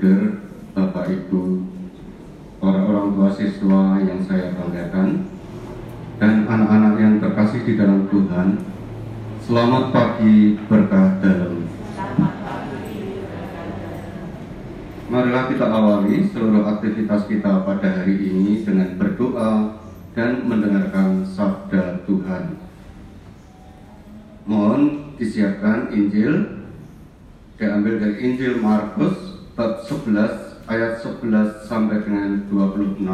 Bapak Ibu, para orang tua siswa yang saya banggakan, dan anak-anak yang terkasih di dalam Tuhan, selamat pagi berkah dalam. Marilah kita awali seluruh aktivitas kita pada hari ini dengan berdoa dan mendengarkan sabda Tuhan. Mohon disiapkan Injil diambil dari Injil Markus bab 11 ayat 11 sampai dengan 26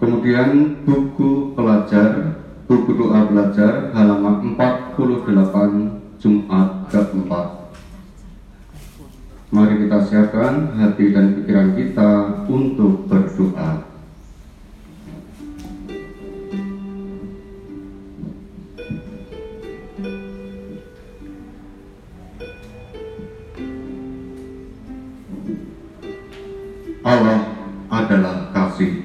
kemudian buku pelajar buku doa belajar halaman 48 Jumat keempat. Mari kita siapkan hati dan pikiran kita untuk berdoa Allah adalah kasih.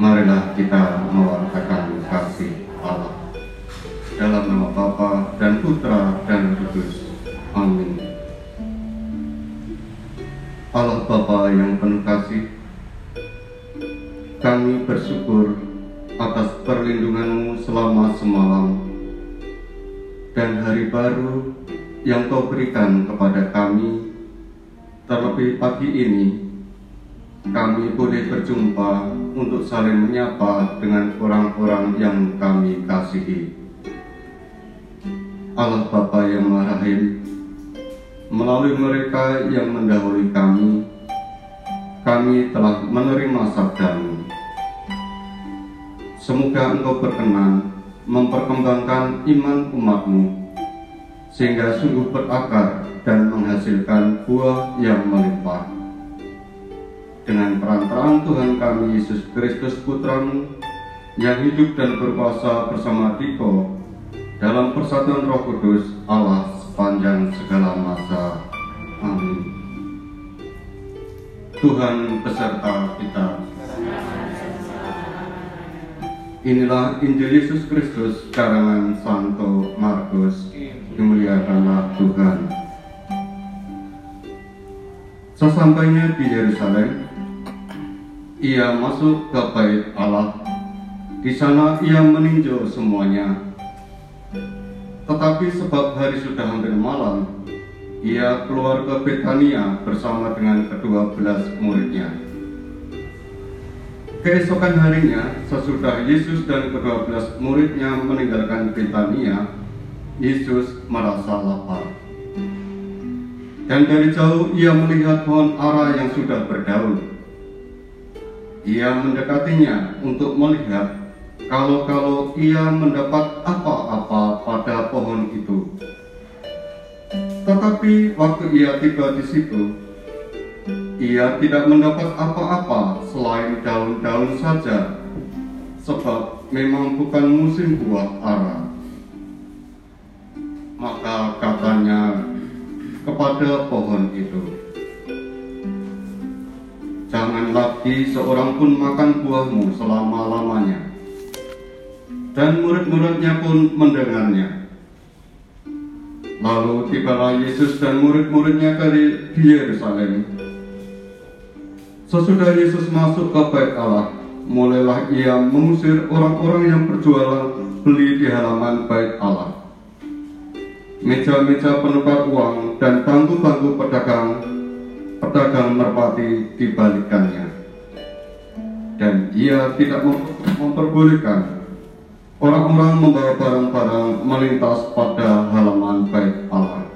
Marilah kita mewartakan kasih Allah. Dalam nama Bapa dan Putra dan Kudus. Amin. Allah Bapa yang penuh kasih, kami bersyukur atas perlindunganmu selama semalam dan hari baru yang kau berikan kepada kami terlebih pagi ini kami boleh berjumpa untuk saling menyapa dengan orang-orang yang kami kasihi. Allah Bapa yang Maha Rahim, melalui mereka yang mendahului kami, kami telah menerima sabdamu. Semoga Engkau berkenan memperkembangkan iman umatmu, sehingga sungguh berakar dan menghasilkan buah yang melimpah dengan perantaraan Tuhan kami Yesus Kristus Putramu yang hidup dan berkuasa bersama Tiko dalam persatuan Roh Kudus Allah sepanjang segala masa. Amin. Tuhan beserta kita. Inilah Injil Yesus Kristus karangan Santo Markus. Dimuliakanlah Tuhan. Sesampainya di Yerusalem, ia masuk ke bait Allah. Di sana ia meninjau semuanya. Tetapi sebab hari sudah hampir malam, ia keluar ke Betania bersama dengan kedua belas muridnya. Keesokan harinya, sesudah Yesus dan kedua belas muridnya meninggalkan Betania, Yesus merasa lapar. Dan dari jauh ia melihat pohon ara yang sudah berdaun ia mendekatinya untuk melihat kalau-kalau ia mendapat apa-apa pada pohon itu. Tetapi waktu ia tiba di situ, ia tidak mendapat apa-apa selain daun-daun saja, sebab memang bukan musim buah ara. Maka katanya kepada pohon itu, Lagi seorang pun makan buahmu selama-lamanya. Dan murid-muridnya pun mendengarnya. Lalu tibalah Yesus dan murid-muridnya ke Yerusalem. Sesudah Yesus masuk ke bait Allah, mulailah ia mengusir orang-orang yang berjualan beli di halaman bait Allah. Meja-meja penukar uang dan bangku-bangku pedagang pedagang merpati dibalikannya dan ia tidak memperbolehkan orang-orang membawa barang-barang melintas pada halaman bait Allah.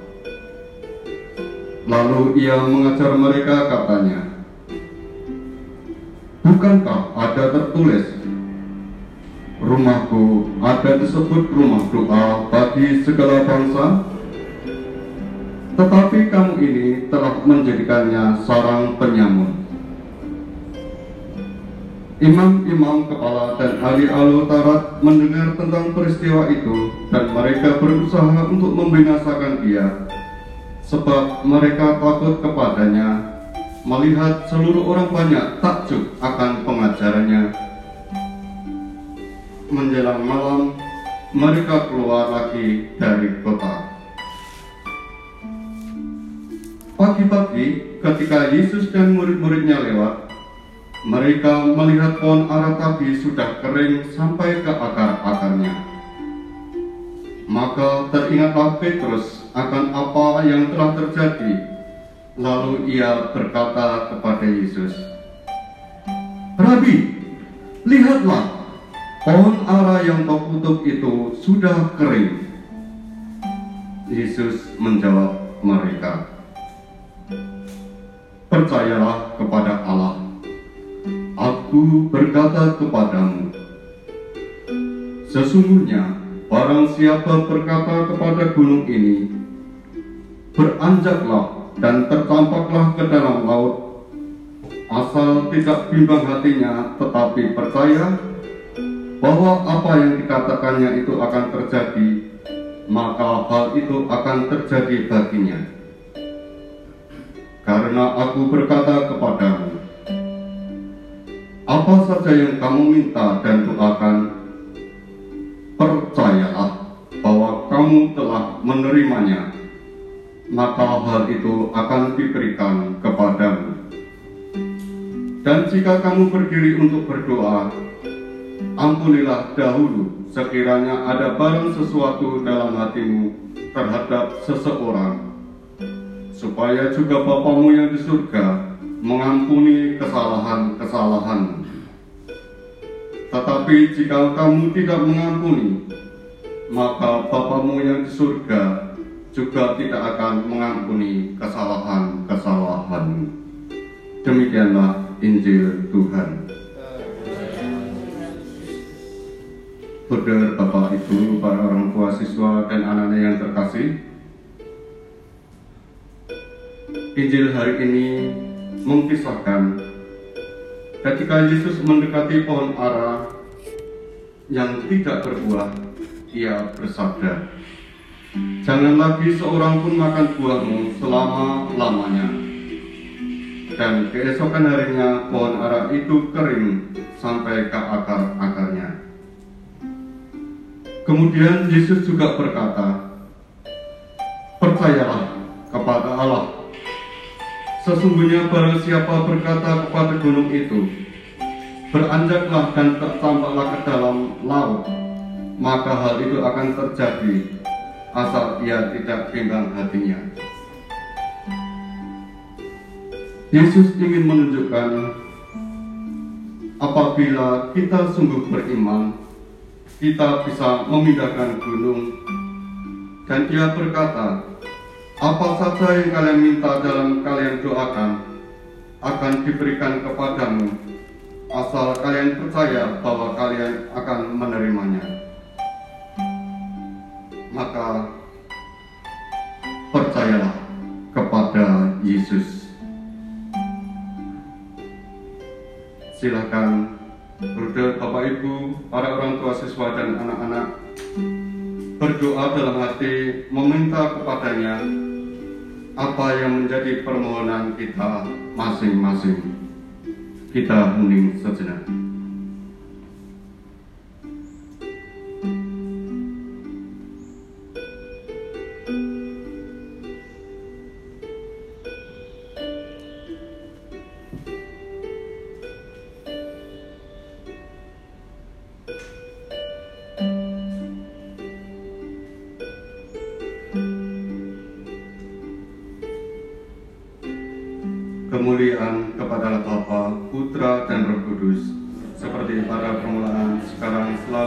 Lalu ia mengajar mereka katanya, Bukankah ada tertulis, Rumahku ada disebut rumah doa bagi segala bangsa? Tetapi kamu ini telah menjadikannya sarang penyamun. Imam-imam kepala dan ahli alutarat mendengar tentang peristiwa itu dan mereka berusaha untuk membinasakan dia sebab mereka takut kepadanya melihat seluruh orang banyak takjub akan pengajarannya. Menjelang malam, mereka keluar lagi dari kota. Pagi-pagi ketika Yesus dan murid-muridnya lewat, mereka melihat pohon ara tadi sudah kering sampai ke akar-akarnya. Maka teringatlah Petrus akan apa yang telah terjadi. Lalu ia berkata kepada Yesus, Rabi, lihatlah, pohon ara yang kau kutuk itu sudah kering. Yesus menjawab mereka, Percayalah kepada Allah Aku berkata kepadamu, sesungguhnya barang siapa berkata kepada gunung ini, beranjaklah dan tertampaklah ke dalam laut, asal tidak bimbang hatinya tetapi percaya bahwa apa yang dikatakannya itu akan terjadi, maka hal itu akan terjadi baginya. Karena aku berkata kepadamu, apa saja yang kamu minta dan doakan, percayalah bahwa kamu telah menerimanya, maka hal itu akan diberikan kepadamu. Dan jika kamu berdiri untuk berdoa, ampunilah dahulu sekiranya ada barang sesuatu dalam hatimu terhadap seseorang, supaya juga Bapamu yang di surga mengampuni kesalahan-kesalahan. Tetapi jika kamu tidak mengampuni, maka Bapamu yang di surga juga tidak akan mengampuni kesalahan-kesalahan. Demikianlah Injil Tuhan. Saudara Bapak Ibu, para orang tua siswa dan anak-anak yang terkasih, Injil hari ini mengkisahkan ketika Yesus mendekati pohon ara yang tidak berbuah, ia bersabda, Jangan lagi seorang pun makan buahmu selama-lamanya. Dan keesokan harinya pohon ara itu kering sampai ke akar-akarnya. Kemudian Yesus juga berkata, Percayalah kepada Allah Sesungguhnya barang siapa berkata kepada gunung itu, beranjaklah dan tertampaklah ke dalam laut, maka hal itu akan terjadi asal ia tidak bimbang hatinya. Yesus ingin menunjukkan apabila kita sungguh beriman, kita bisa memindahkan gunung. Dan ia berkata, apa saja yang kalian minta dalam kalian doakan akan diberikan kepadamu asal kalian percaya bahwa kalian akan menerimanya. Maka percayalah kepada Yesus. Silakan Bruder, Bapak Ibu, para orang tua siswa dan anak-anak berdoa dalam hati meminta kepadanya apa yang menjadi permohonan kita masing-masing. Kita hening sejenak.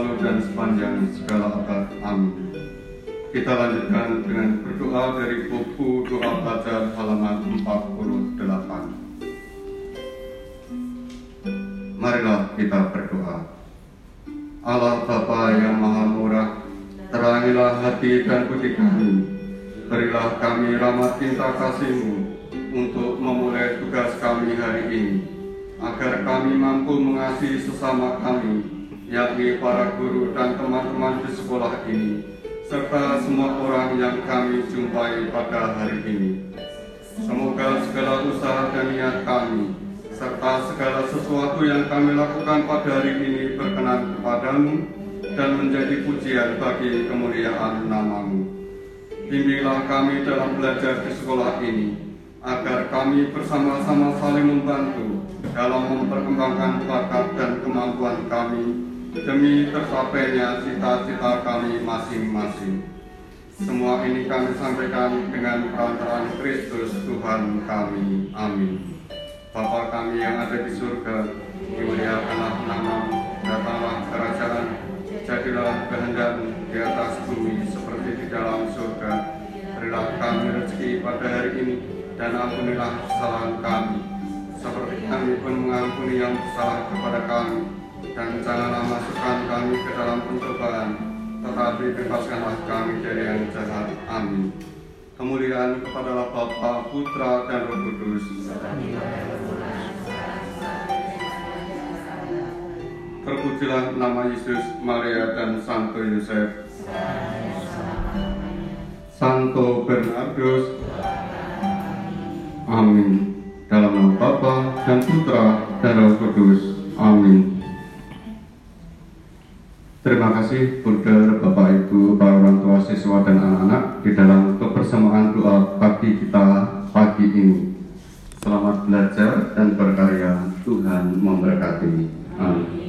Selalu, dan sepanjang segala abad. Amin. Kita lanjutkan dengan berdoa dari buku doa pelajar halaman 48. Marilah kita berdoa. Allah Bapa yang Maha Murah, terangilah hati dan budi kami. Berilah kami rahmat cinta kasih-Mu untuk memulai tugas kami hari ini, agar kami mampu mengasihi sesama kami, yakni para guru dan teman-teman di sekolah ini, serta semua orang yang kami jumpai pada hari ini. Semoga segala usaha dan niat kami, serta segala sesuatu yang kami lakukan pada hari ini berkenan kepadamu dan menjadi pujian bagi kemuliaan namamu. Bimbinglah kami dalam belajar di sekolah ini, agar kami bersama-sama saling membantu dalam memperkembangkan bakat dan kemampuan kami demi tersapainya cita-cita kami masing-masing. Semua ini kami sampaikan dengan perantaraan Kristus Tuhan kami. Amin. Bapa kami yang ada di surga, dimuliakanlah nama, datanglah kerajaan, jadilah kehendak di atas bumi seperti di dalam surga. Berilah kami rezeki pada hari ini, dan ampunilah kesalahan kami, seperti kami pun mengampuni yang bersalah kepada kami, dan janganlah masukkan kami ke dalam pencobaan, tetapi bebaskanlah kami dari yang jahat. Amin. Kemuliaan kepada Bapa, Putra, dan Roh Kudus. Terpujilah nama Yesus, Maria, dan Santo Yosef. Santo Bernardus, Amin. Dalam nama Bapa dan Putra dan Roh Kudus. Amin. Terima kasih Bunda, Bapak Ibu, para orang tua siswa dan anak-anak di dalam kebersamaan doa pagi kita pagi ini. Selamat belajar dan berkarya. Tuhan memberkati. Amin.